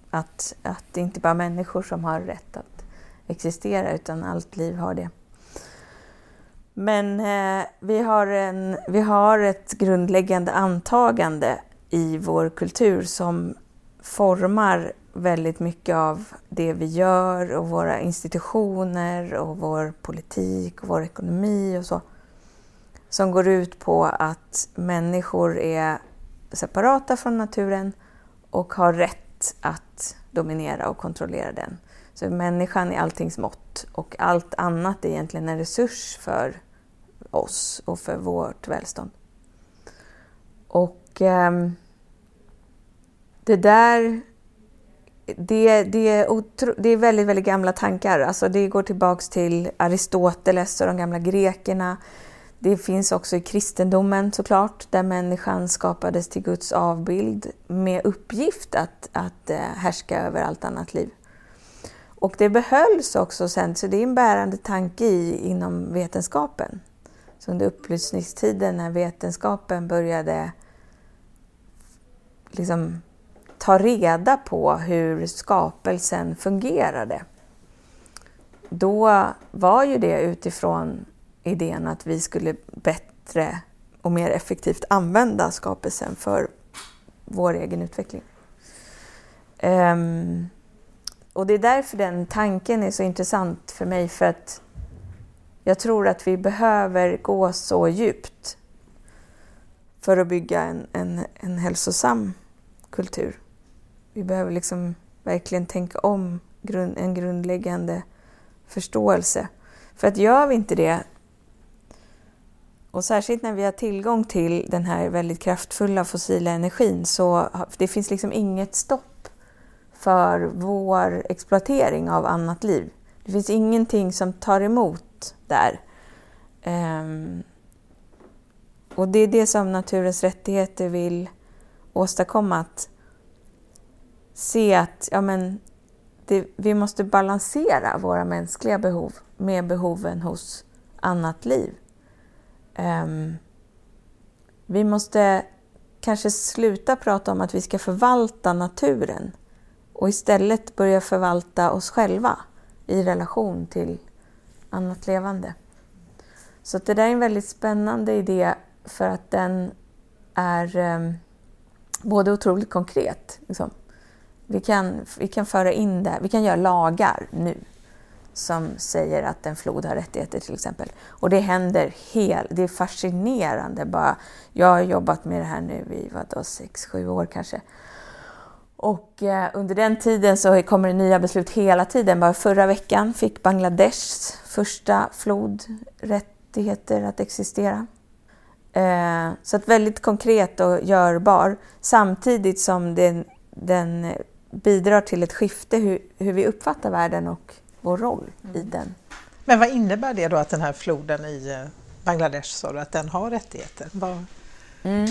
att, att det inte bara är människor som har rätt att existera utan allt liv har det. Men eh, vi, har en, vi har ett grundläggande antagande i vår kultur som formar väldigt mycket av det vi gör och våra institutioner och vår politik och vår ekonomi och så. Som går ut på att människor är separata från naturen och har rätt att dominera och kontrollera den. Så människan är alltings mått och allt annat är egentligen en resurs för oss och för vårt välstånd. Och eh, det där det, det, är otro, det är väldigt, väldigt gamla tankar. Alltså det går tillbaks till Aristoteles och de gamla grekerna. Det finns också i kristendomen såklart, där människan skapades till Guds avbild med uppgift att, att eh, härska över allt annat liv. Och det behölls också sen, så det är en bärande tanke i, inom vetenskapen. Så under upplysningstiden när vetenskapen började liksom ta reda på hur skapelsen fungerade. Då var ju det utifrån idén att vi skulle bättre och mer effektivt använda skapelsen för vår egen utveckling. Um, och det är därför den tanken är så intressant för mig, för att jag tror att vi behöver gå så djupt för att bygga en, en, en hälsosam kultur. Vi behöver liksom verkligen tänka om grund, en grundläggande förståelse. För att gör vi inte det, och särskilt när vi har tillgång till den här väldigt kraftfulla fossila energin, så det finns liksom inget stopp för vår exploatering av annat liv. Det finns ingenting som tar emot där. Um, och det är det som naturens rättigheter vill åstadkomma, att se att ja, men det, vi måste balansera våra mänskliga behov med behoven hos annat liv. Um, vi måste kanske sluta prata om att vi ska förvalta naturen och istället börja förvalta oss själva i relation till annat levande. Så det där är en väldigt spännande idé för att den är um, både otroligt konkret. Liksom. Vi, kan, vi kan föra in det, vi kan göra lagar nu som säger att en flod har rättigheter till exempel. Och det händer helt, det är fascinerande bara. Jag har jobbat med det här nu i vadå, sex, sju år kanske. Och eh, under den tiden så kommer det nya beslut hela tiden. Bara förra veckan fick Bangladeshs första flod rättigheter att existera. Eh, så att väldigt konkret och görbar samtidigt som den, den bidrar till ett skifte hur, hur vi uppfattar världen och vår roll mm. i den. Men vad innebär det då att den här floden i eh, Bangladesh sa att den har rättigheter? Vad, mm.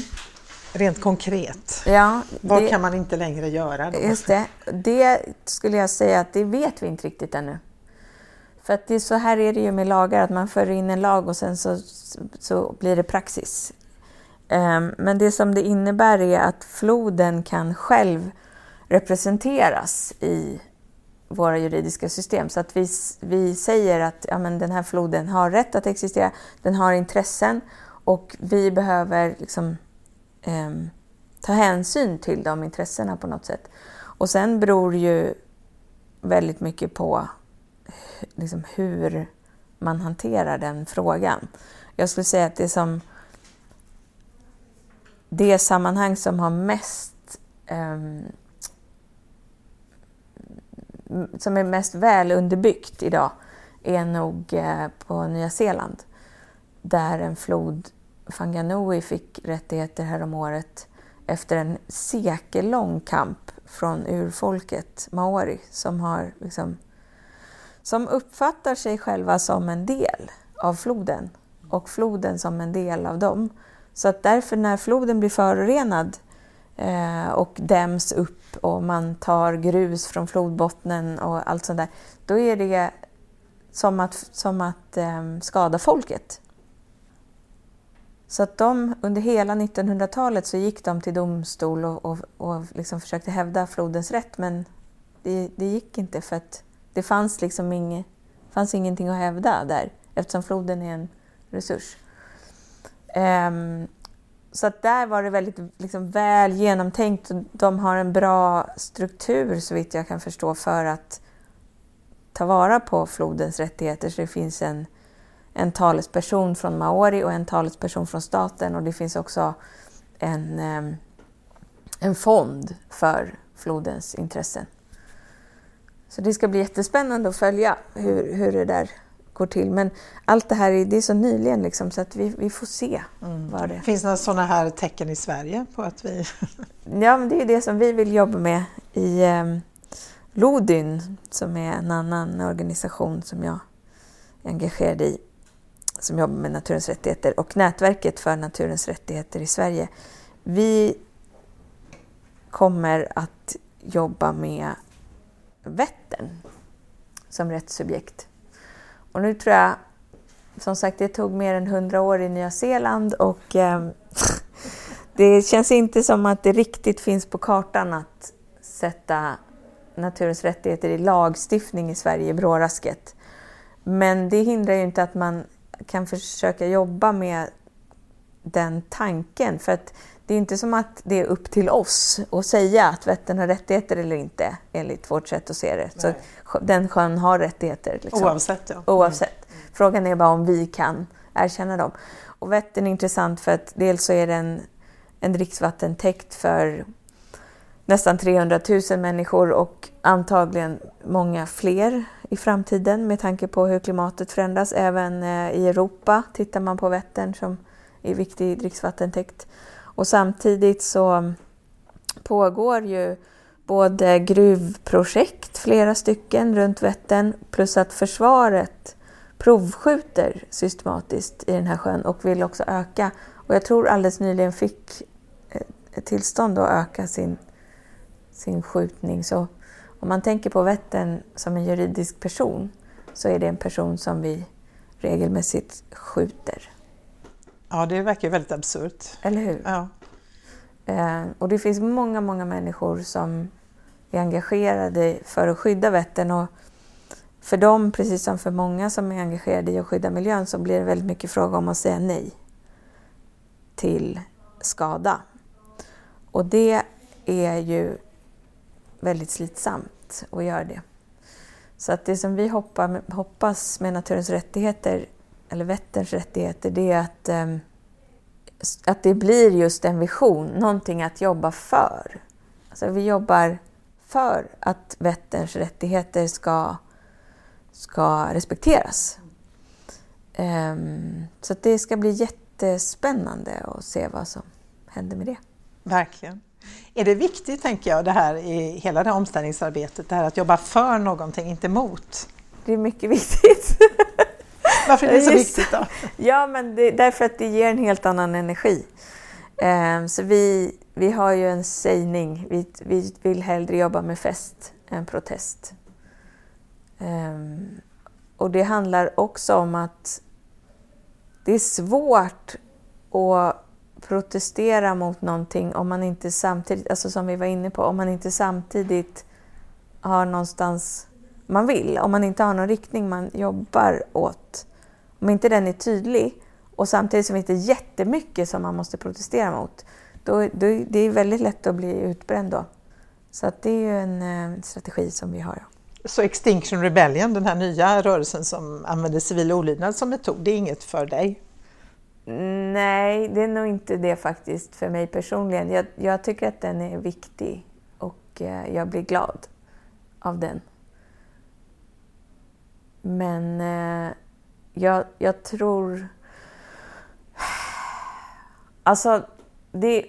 Rent konkret, ja, vad det, kan man inte längre göra? Då? Just det, det skulle jag säga att det vet vi inte riktigt ännu. För att det är så här är det ju med lagar, att man för in en lag och sen så, så blir det praxis. Um, men det som det innebär är att floden kan själv representeras i våra juridiska system. Så att vi, vi säger att ja, men den här floden har rätt att existera, den har intressen och vi behöver liksom, eh, ta hänsyn till de intressena på något sätt. Och sen beror ju väldigt mycket på liksom, hur man hanterar den frågan. Jag skulle säga att det som det sammanhang som har mest eh, som är mest väl underbyggt idag är nog eh, på Nya Zeeland där en flod, Fanganui, fick rättigheter häromåret efter en sekellång kamp från urfolket maori som, har liksom, som uppfattar sig själva som en del av floden och floden som en del av dem. Så att därför när floden blir förorenad Eh, och däms upp och man tar grus från flodbottnen och allt sånt där, då är det som att, som att eh, skada folket. Så att de, under hela 1900-talet så gick de till domstol och, och, och liksom försökte hävda flodens rätt men det, det gick inte för att det fanns liksom inge, fanns ingenting att hävda där eftersom floden är en resurs. Um, så att där var det väldigt liksom, väl genomtänkt. De har en bra struktur så vitt jag kan förstå för att ta vara på flodens rättigheter. Så det finns en, en talesperson från Maori och en talesperson från staten och det finns också en, ehm, en fond för flodens intressen. Så det ska bli jättespännande att följa hur, hur det där går till. Men allt det här är, det är så nyligen liksom, så att vi, vi får se. Mm. Vad det... Finns det några sådana här tecken i Sverige på att vi... <laughs> ja, men det är det som vi vill jobba med i eh, Lodyn som är en annan organisation som jag är engagerad i som jobbar med naturens rättigheter och nätverket för naturens rättigheter i Sverige. Vi kommer att jobba med Vättern som rättssubjekt och nu tror jag, som sagt, det tog mer än hundra år i Nya Zeeland och eh, <laughs> det känns inte som att det riktigt finns på kartan att sätta naturens rättigheter i lagstiftning i Sverige i brårasket. Men det hindrar ju inte att man kan försöka jobba med den tanken. För att det är inte som att det är upp till oss att säga att Vättern har rättigheter eller inte, enligt vårt sätt att se det. Så den sjön har rättigheter. Liksom. Oavsett, ja. Oavsett. Mm. Frågan är bara om vi kan erkänna dem. Och Vättern är intressant för att dels så är den en dricksvattentäkt för nästan 300 000 människor och antagligen många fler i framtiden med tanke på hur klimatet förändras. Även eh, i Europa tittar man på Vättern som är viktig dricksvattentäkt. Och samtidigt så pågår ju både gruvprojekt, flera stycken runt Vättern, plus att försvaret provskjuter systematiskt i den här sjön och vill också öka. Och jag tror alldeles nyligen fick eh, tillstånd att öka sin, sin skjutning. Så om man tänker på Vättern som en juridisk person så är det en person som vi regelmässigt skjuter. Ja, det verkar väldigt absurt. Eller hur? Ja. Eh, och det finns många, många människor som är engagerade för att skydda Vättern och för dem, precis som för många som är engagerade i att skydda miljön, så blir det väldigt mycket fråga om att säga nej till skada. Och det är ju väldigt slitsamt att göra det. Så att det som vi hoppas med naturens rättigheter, eller Vätterns rättigheter, det är att, ehm, att det blir just en vision, någonting att jobba för. Alltså vi jobbar för att Vätterns rättigheter ska, ska respekteras. Um, så det ska bli jättespännande att se vad som händer med det. Verkligen. Är det viktigt, tänker jag, det här i hela det här omställningsarbetet, det här att jobba för någonting, inte mot? Det är mycket <laughs> viktigt. Varför är det så Just, viktigt då? <laughs> Ja, men det, därför att det ger en helt annan energi. Um, så vi, vi har ju en sägning, vi, vi vill hellre jobba med fest än protest. Um, och det handlar också om att det är svårt att protestera mot någonting om man inte samtidigt, alltså som vi var inne på, om man inte samtidigt har någonstans man vill, om man inte har någon riktning man jobbar åt. Om inte den är tydlig och samtidigt som det inte är jättemycket som man måste protestera mot, då, då det är väldigt lätt att bli utbränd då. Så att det är ju en eh, strategi som vi har. Så Extinction Rebellion, den här nya rörelsen som använder civil olydnad som metod, det är inget för dig? Nej, det är nog inte det faktiskt för mig personligen. Jag, jag tycker att den är viktig och eh, jag blir glad av den. Men eh, jag, jag tror... Alltså, det,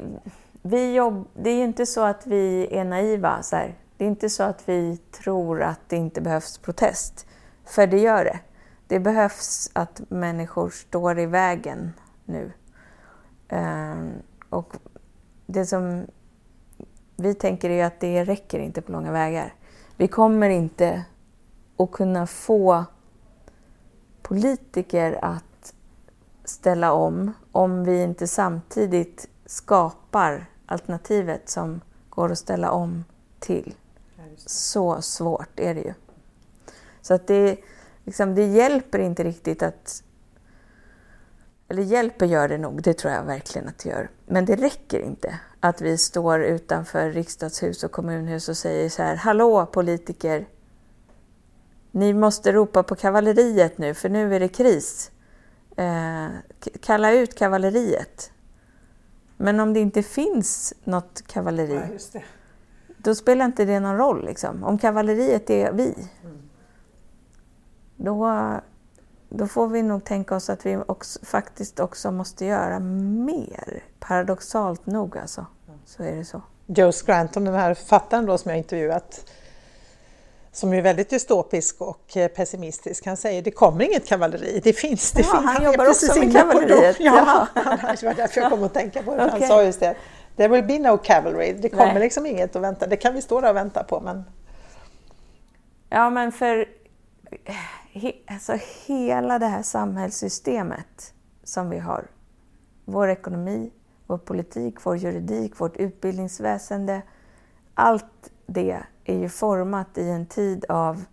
vi jobb, det är ju inte så att vi är naiva. Så här. Det är inte så att vi tror att det inte behövs protest. För det gör det. Det behövs att människor står i vägen nu. Ehm, och det som vi tänker är att det räcker inte på långa vägar. Vi kommer inte att kunna få politiker att ställa om om vi inte samtidigt skapar alternativet som går att ställa om till. Så svårt är det ju. Så att det, liksom, det hjälper inte riktigt att eller hjälper gör det nog, det tror jag verkligen att det gör. Men det räcker inte att vi står utanför riksdagshus och kommunhus och säger så här, hallå politiker, ni måste ropa på kavalleriet nu för nu är det kris. Eh, kalla ut kavalleriet. Men om det inte finns något kavalleri, ja, då spelar inte det någon roll. Liksom. Om kavalleriet är vi, mm. då då får vi nog tänka oss att vi också, faktiskt också måste göra mer. Paradoxalt nog alltså, så är det så. Joe Scranton, den här författaren då som jag intervjuat, som är väldigt dystopisk och eh, pessimistisk, han säger det kommer inget kavalleri, det finns. Det ja, finns. Han, han jobbar också med kavalleriet. Ja, <laughs> det var därför jag kom att tänka på det. Okay. Han sa just det, there will be no cavalry, det kommer Nej. liksom inget att vänta, det kan vi stå där och vänta på men... Ja men för he, alltså hela det här samhällssystemet som vi har, vår ekonomi, vår politik, vår juridik, vårt utbildningsväsende, allt det är ju format i en tid av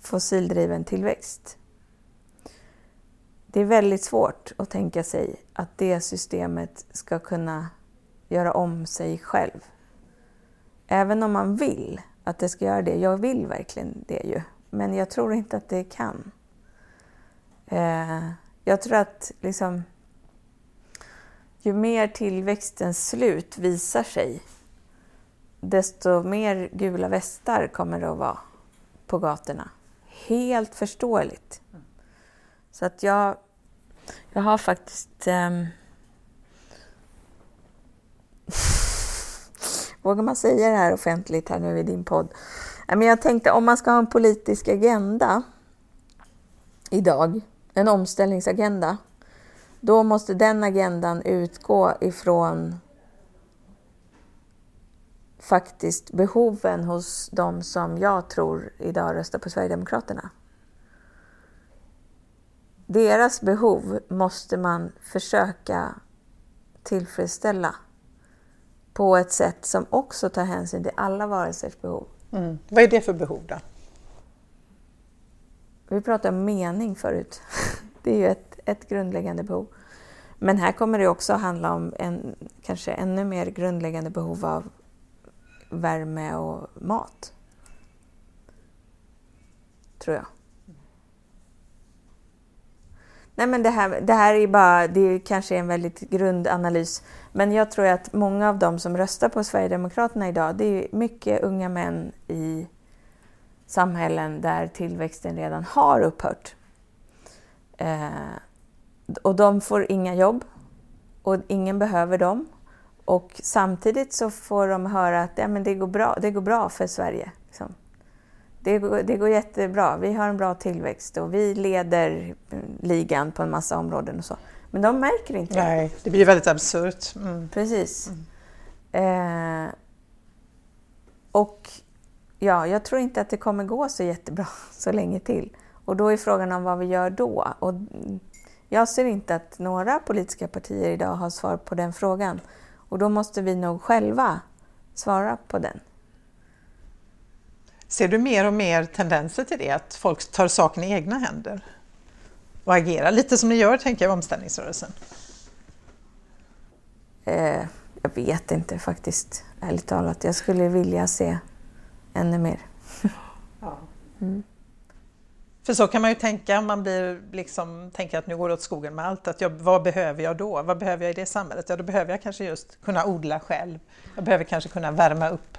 fossildriven tillväxt. Det är väldigt svårt att tänka sig att det systemet ska kunna göra om sig själv. Även om man vill att det ska göra det. Jag vill verkligen det ju. Men jag tror inte att det kan. Eh, jag tror att liksom, ju mer tillväxtens slut visar sig, desto mer gula västar kommer det att vara på gatorna. Helt förståeligt. Så att jag, jag har faktiskt... Um, <laughs> vågar man säga det här offentligt här nu i din podd? Men jag tänkte om man ska ha en politisk agenda idag, en omställningsagenda, då måste den agendan utgå ifrån faktiskt behoven hos de som jag tror idag röstar på Sverigedemokraterna. deras behov måste man försöka tillfredsställa på ett sätt som också tar hänsyn till alla varelsers behov. Mm. Vad är det för behov då? Vi pratade om mening förut. <laughs> Det är ju ett, ett grundläggande behov. Men här kommer det också handla om en kanske ännu mer grundläggande behov av värme och mat. Tror jag. Nej men det här, det här är bara, det är kanske en väldigt grundanalys. Men jag tror att många av dem som röstar på Sverigedemokraterna idag, det är mycket unga män i samhällen där tillväxten redan har upphört. Eh, och de får inga jobb och ingen behöver dem. Och samtidigt så får de höra att ja, men det, går bra, det går bra för Sverige. Liksom. Det, går, det går jättebra, vi har en bra tillväxt och vi leder ligan på en massa områden och så. Men de märker inte det. Nej, det blir väldigt absurt. Mm. Precis. Mm. Eh, och ja, jag tror inte att det kommer gå så jättebra <laughs> så länge till. Och då är frågan om vad vi gör då. Och jag ser inte att några politiska partier idag har svar på den frågan. Och då måste vi nog själva svara på den. Ser du mer och mer tendenser till det, att folk tar saken i egna händer och agerar? Lite som ni gör, tänker jag, i omställningsrörelsen. Eh, jag vet inte faktiskt, ärligt talat. Jag skulle vilja se ännu mer. ja. mm. För så kan man ju tänka om man blir liksom, tänker att nu går det åt skogen med allt. Att jag, vad behöver jag då? Vad behöver jag i det samhället? Ja, då behöver jag kanske just kunna odla själv. Jag behöver kanske kunna värma upp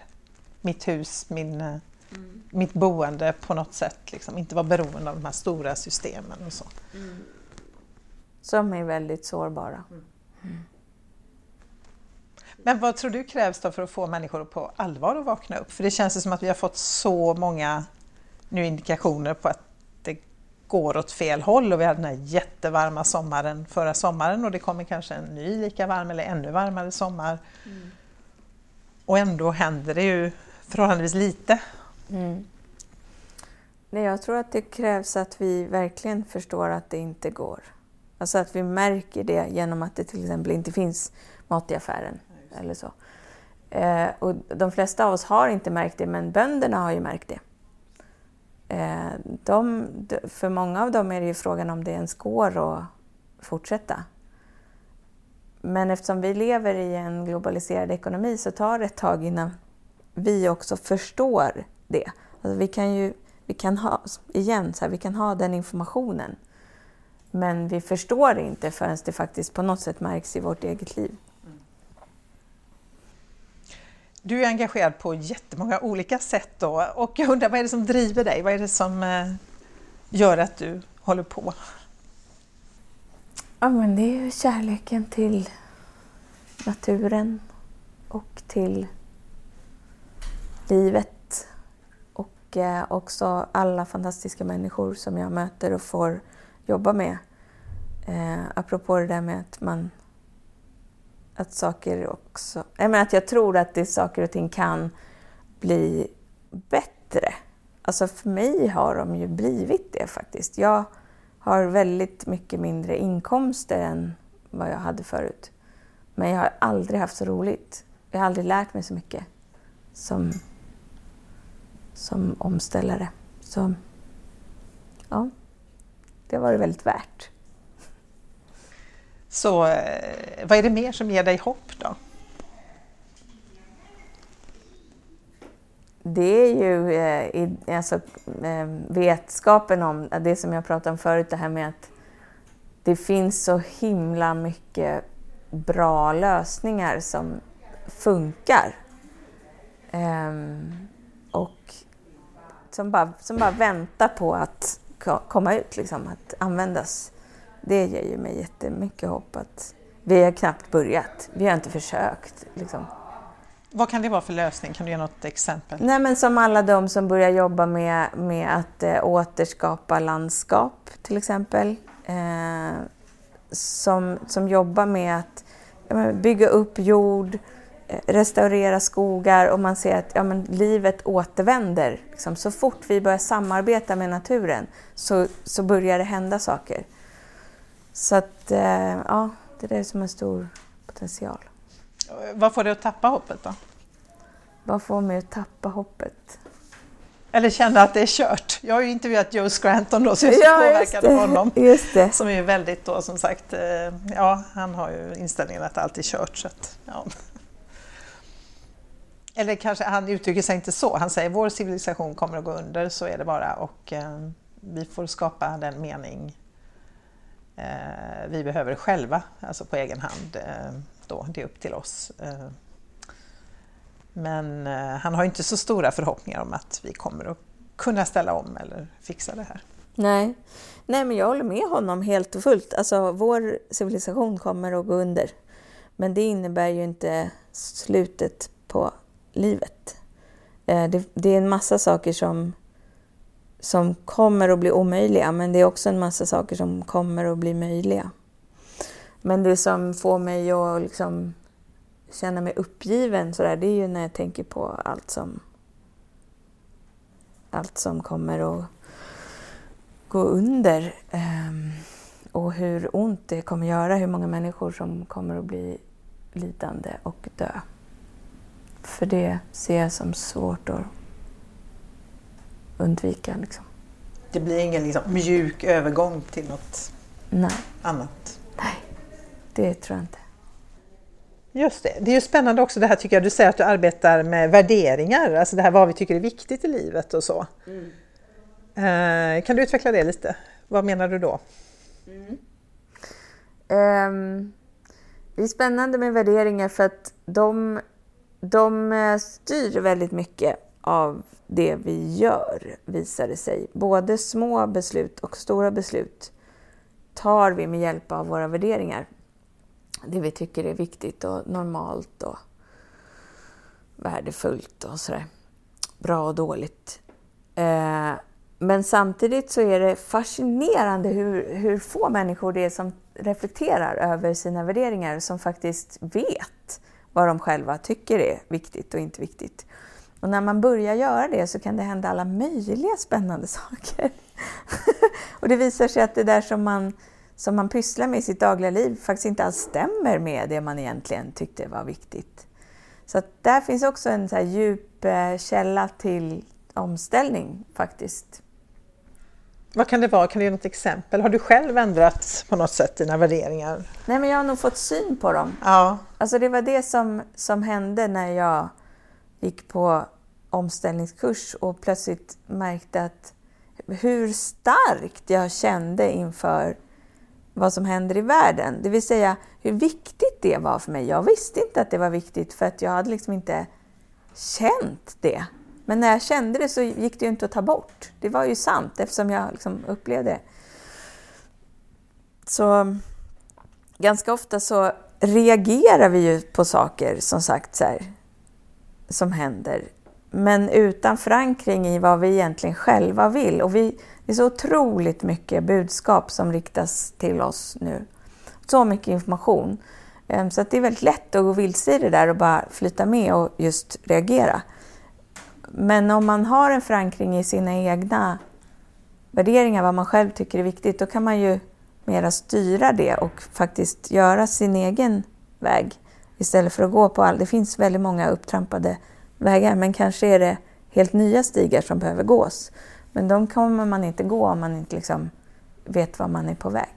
mitt hus, min, mm. mitt boende på något sätt. Liksom. Inte vara beroende av de här stora systemen och så. Mm. Som är väldigt sårbara. Mm. Men vad tror du krävs då för att få människor på allvar att vakna upp? För det känns som att vi har fått så många nu indikationer på att går åt fel håll och vi hade den här jättevarma sommaren förra sommaren och det kommer kanske en ny lika varm eller ännu varmare sommar. Mm. Och ändå händer det ju förhållandevis lite. Mm. Nej, jag tror att det krävs att vi verkligen förstår att det inte går. Alltså att vi märker det genom att det till exempel inte finns mat i affären. Ja, eller så. Eh, och de flesta av oss har inte märkt det, men bönderna har ju märkt det. Eh, de, för många av dem är det ju frågan om det ens går att fortsätta. Men eftersom vi lever i en globaliserad ekonomi så tar det ett tag innan vi också förstår det. Alltså vi kan ju vi kan ha, igen, så här, vi kan ha den informationen. Men vi förstår det inte förrän det faktiskt på något sätt märks i vårt eget liv. Du är engagerad på jättemånga olika sätt då och jag undrar vad är det som driver dig? Vad är det som eh, gör att du håller på? Ja, men det är ju kärleken till naturen och till livet och eh, också alla fantastiska människor som jag möter och får jobba med. Eh, apropå det där med att man att saker också... Jag menar att jag tror att det saker och ting kan bli bättre. Alltså för mig har de ju blivit det faktiskt. Jag har väldigt mycket mindre inkomster än vad jag hade förut. Men jag har aldrig haft så roligt. Jag har aldrig lärt mig så mycket som, som omställare. Så ja, det har varit väldigt värt. Så eh, vad är det mer som ger dig hopp då? Det är ju eh, alltså, eh, vetskapen om det som jag pratade om förut, det här med att det finns så himla mycket bra lösningar som funkar. Ehm, och som bara, som bara väntar på att komma ut, liksom, att användas det ger ju mig jättemycket hopp att vi har knappt börjat. Vi har inte försökt. Liksom. Vad kan det vara för lösning? Kan du ge något exempel? Nej, men som alla de som börjar jobba med, med att eh, återskapa landskap till exempel. Eh, som, som jobbar med att ja, bygga upp jord, eh, restaurera skogar och man ser att ja, men livet återvänder. Liksom. Så fort vi börjar samarbeta med naturen så, så börjar det hända saker. Så att, eh, ja, det är det som är stor potential. Vad får dig att tappa hoppet då? Vad får mig att tappa hoppet? Eller känna att det är kört. Jag har ju intervjuat Joe Scranton då, så jag Ja, är just påverkad av honom. Just det. Som är väldigt då som sagt, eh, ja han har ju inställningen att allt är kört. Så att, ja. Eller kanske han uttrycker sig inte så, han säger vår civilisation kommer att gå under, så är det bara och eh, vi får skapa den mening Eh, vi behöver själva, alltså på egen hand. Eh, då, det är upp till oss. Eh, men eh, han har inte så stora förhoppningar om att vi kommer att kunna ställa om eller fixa det här. Nej. Nej, men jag håller med honom helt och fullt. Alltså, vår civilisation kommer att gå under. Men det innebär ju inte slutet på livet. Eh, det, det är en massa saker som, som kommer att bli omöjliga, men det är också en massa saker som kommer att bli möjliga. Men det som får mig att liksom känna mig uppgiven sådär, det är ju när jag tänker på allt som, allt som kommer att gå under ehm, och hur ont det kommer göra, hur många människor som kommer att bli lidande och dö. För det ser jag som svårt att undvika. Liksom. Det blir ingen liksom, mjuk övergång till något Nej, annat. nej, det tror jag inte. Just det. Det är ju spännande också det här tycker jag, du säger att du arbetar med värderingar, alltså det här vad vi tycker är viktigt i livet och så. Eh, kan du utveckla det lite? Vad menar du då? Ehm, det är spännande med värderingar för att de, de eh, styr väldigt mycket av det vi gör, visar det sig. Både små beslut och stora beslut tar vi med hjälp av våra värderingar. Det vi tycker är viktigt och normalt och värdefullt och sådär. Bra och dåligt. Eh, men samtidigt så är det fascinerande hur, hur få människor det är som reflekterar över sina värderingar, som faktiskt vet vad de själva tycker är viktigt och inte viktigt. Och när man börjar göra det så kan det hända alla möjliga spännande <laughs> saker. och det visar sig att det där som man, som man pysslar med i sitt dagliga liv faktiskt inte alls stämmer med det man egentligen tyckte var viktigt. Så där finns också en så djup eh, källa till omställning faktiskt. Vad kan det vara? Kan du ge något exempel? Har du själv ändrat på något sätt dina värderingar? Nej, men jag har nog fått syn på dem. Ja, Alltså det var det som, som hände när jag gick på omställningskurs och plötsligt märkte att hur starkt jag kände inför vad som händer i världen. Det vill säga hur viktigt det var för mig. Jag visste inte att det var viktigt för att jag hade liksom inte känt det. Men när jag kände det så gick det ju inte att ta bort. Det var ju sant eftersom jag liksom upplevde det. Så ganska ofta så reagerar vi ju på saker som sagt så här, som händer. Men utan förankring i vad vi egentligen själva vill. Och vi, det är så otroligt mycket budskap som riktas till oss nu. Så mycket information. Ehm, så att det är väldigt lätt att gå vilse i det där och bara flyta med och just reagera. Men om man har en förankring i sina egna värderingar, vad man själv tycker är viktigt, då kan man ju mera styra det och faktiskt göra sin egen väg istället för att gå på all... Det finns väldigt många upptrampade vägar, men kanske är det helt nya stigar som behöver gås. Men de kommer man inte gå om man inte liksom vet var man är på väg.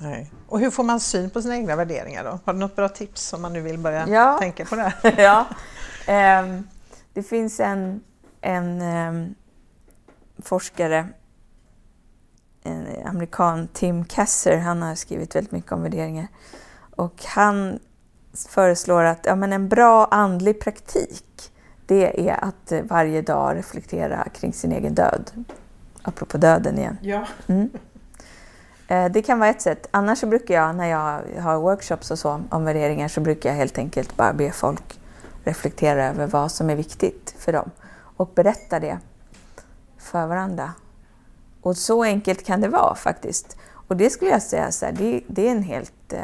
nej. Och hur får man syn på sina egna värderingar då? Har du något bra tips om man nu vill börja Ja. tänka på det <laughs> ja. Ehm, det finns en, en ehm, forskare, en amerikan, Tim Kasser, han har skrivit väldigt mycket om värderingar. Och han föreslår att ja, men en bra andlig praktik, det är att varje dag reflektera kring sin egen död. Apropå döden igen. Ja. Mm. Eh, Det kan vara ett sätt. Annars så brukar jag, när jag har workshops och så om värderingar, så brukar jag helt enkelt bara be folk reflektera över vad som är viktigt för dem och berätta det för varandra. Och så enkelt kan det vara faktiskt. Och det skulle jag säga, så här, det, det är en helt... eh,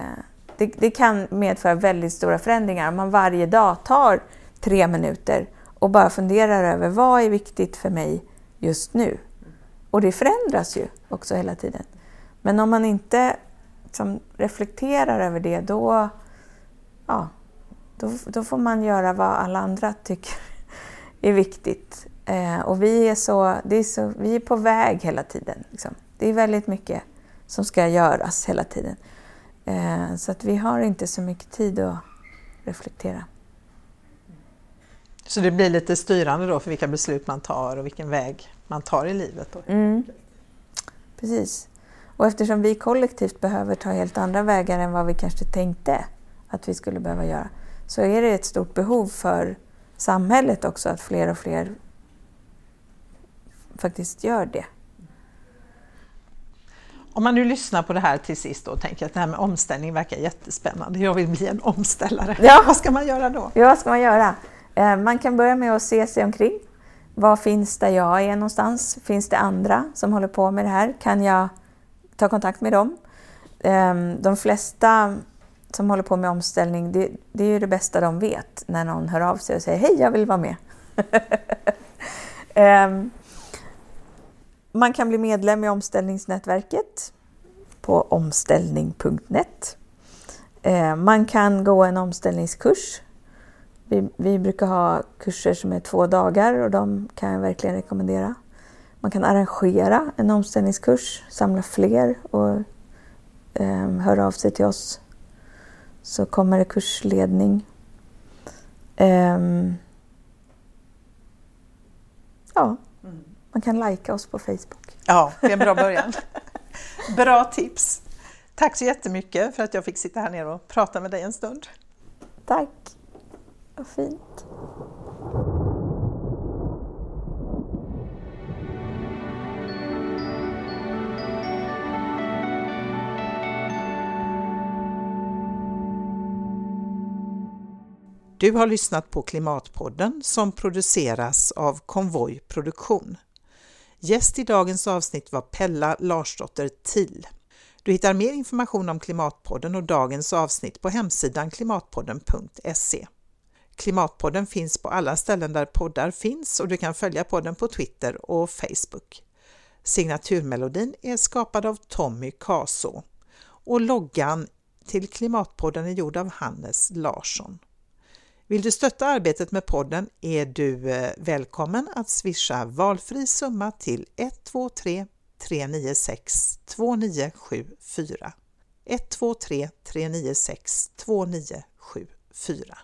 Det, det kan medföra väldigt stora förändringar om man varje dag tar tre minuter och bara funderar över vad är viktigt för mig just nu. Och det förändras ju också hela tiden. Men om man inte liksom reflekterar över det, då, ja, då, då får man göra vad alla andra tycker är viktigt. Eh, och vi är, så, det är så, vi är på väg hela tiden. Liksom. Det är väldigt mycket som ska göras hela tiden. Eh, så att vi har inte så mycket tid att reflektera. Så det blir lite styrande då för vilka beslut man tar och vilken väg man tar i livet? Då. Mm. Precis. Och eftersom vi kollektivt behöver ta helt andra vägar än vad vi kanske tänkte att vi skulle behöva göra så är det ett stort behov för samhället också att fler och fler faktiskt gör det. Om man nu lyssnar på det här till sist och tänker att det här med omställning verkar jättespännande. Jag vill bli en omställare. Ja. Vad ska man göra då? Ja, vad ska man göra? Eh, man kan börja med att se sig omkring. Vad finns där jag är någonstans? Finns det andra som håller på med det här? Kan jag ta kontakt med dem? Ehm, de flesta som håller på med omställning, det, det är ju det bästa de vet när någon hör av sig och säger hej, jag vill vara med. <laughs> Ehm, man kan bli medlem i omställningsnätverket på omställning.net. Ehm, man kan gå en omställningskurs. Vi, vi, brukar ha kurser som är två dagar och de kan jag verkligen rekommendera. Man kan arrangera en omställningskurs, samla fler och eh, höra av sig till oss så kommer det kursledning. Um, ja, man kan lajka oss på Facebook. Ja, det är en bra början. <laughs> bra tips! Tack så jättemycket för att jag fick sitta här nere och prata med dig en stund. Tack, vad fint. Du har lyssnat på Klimatpodden som produceras av Konvoj Produktion. Gäst i dagens avsnitt var Pella Larsdotter Till. Du hittar mer information om Klimatpodden och dagens avsnitt på hemsidan klimatpodden.se. Klimatpodden finns på alla ställen där poddar finns och du kan följa podden på Twitter och Facebook. Signaturmelodin är skapad av Tommy Kaso och loggan till Klimatpodden är gjord av Hannes Larsson. Vill du stötta arbetet med podden är du eh, välkommen att swisha valfri summa till 123 396 2974 123 396 2974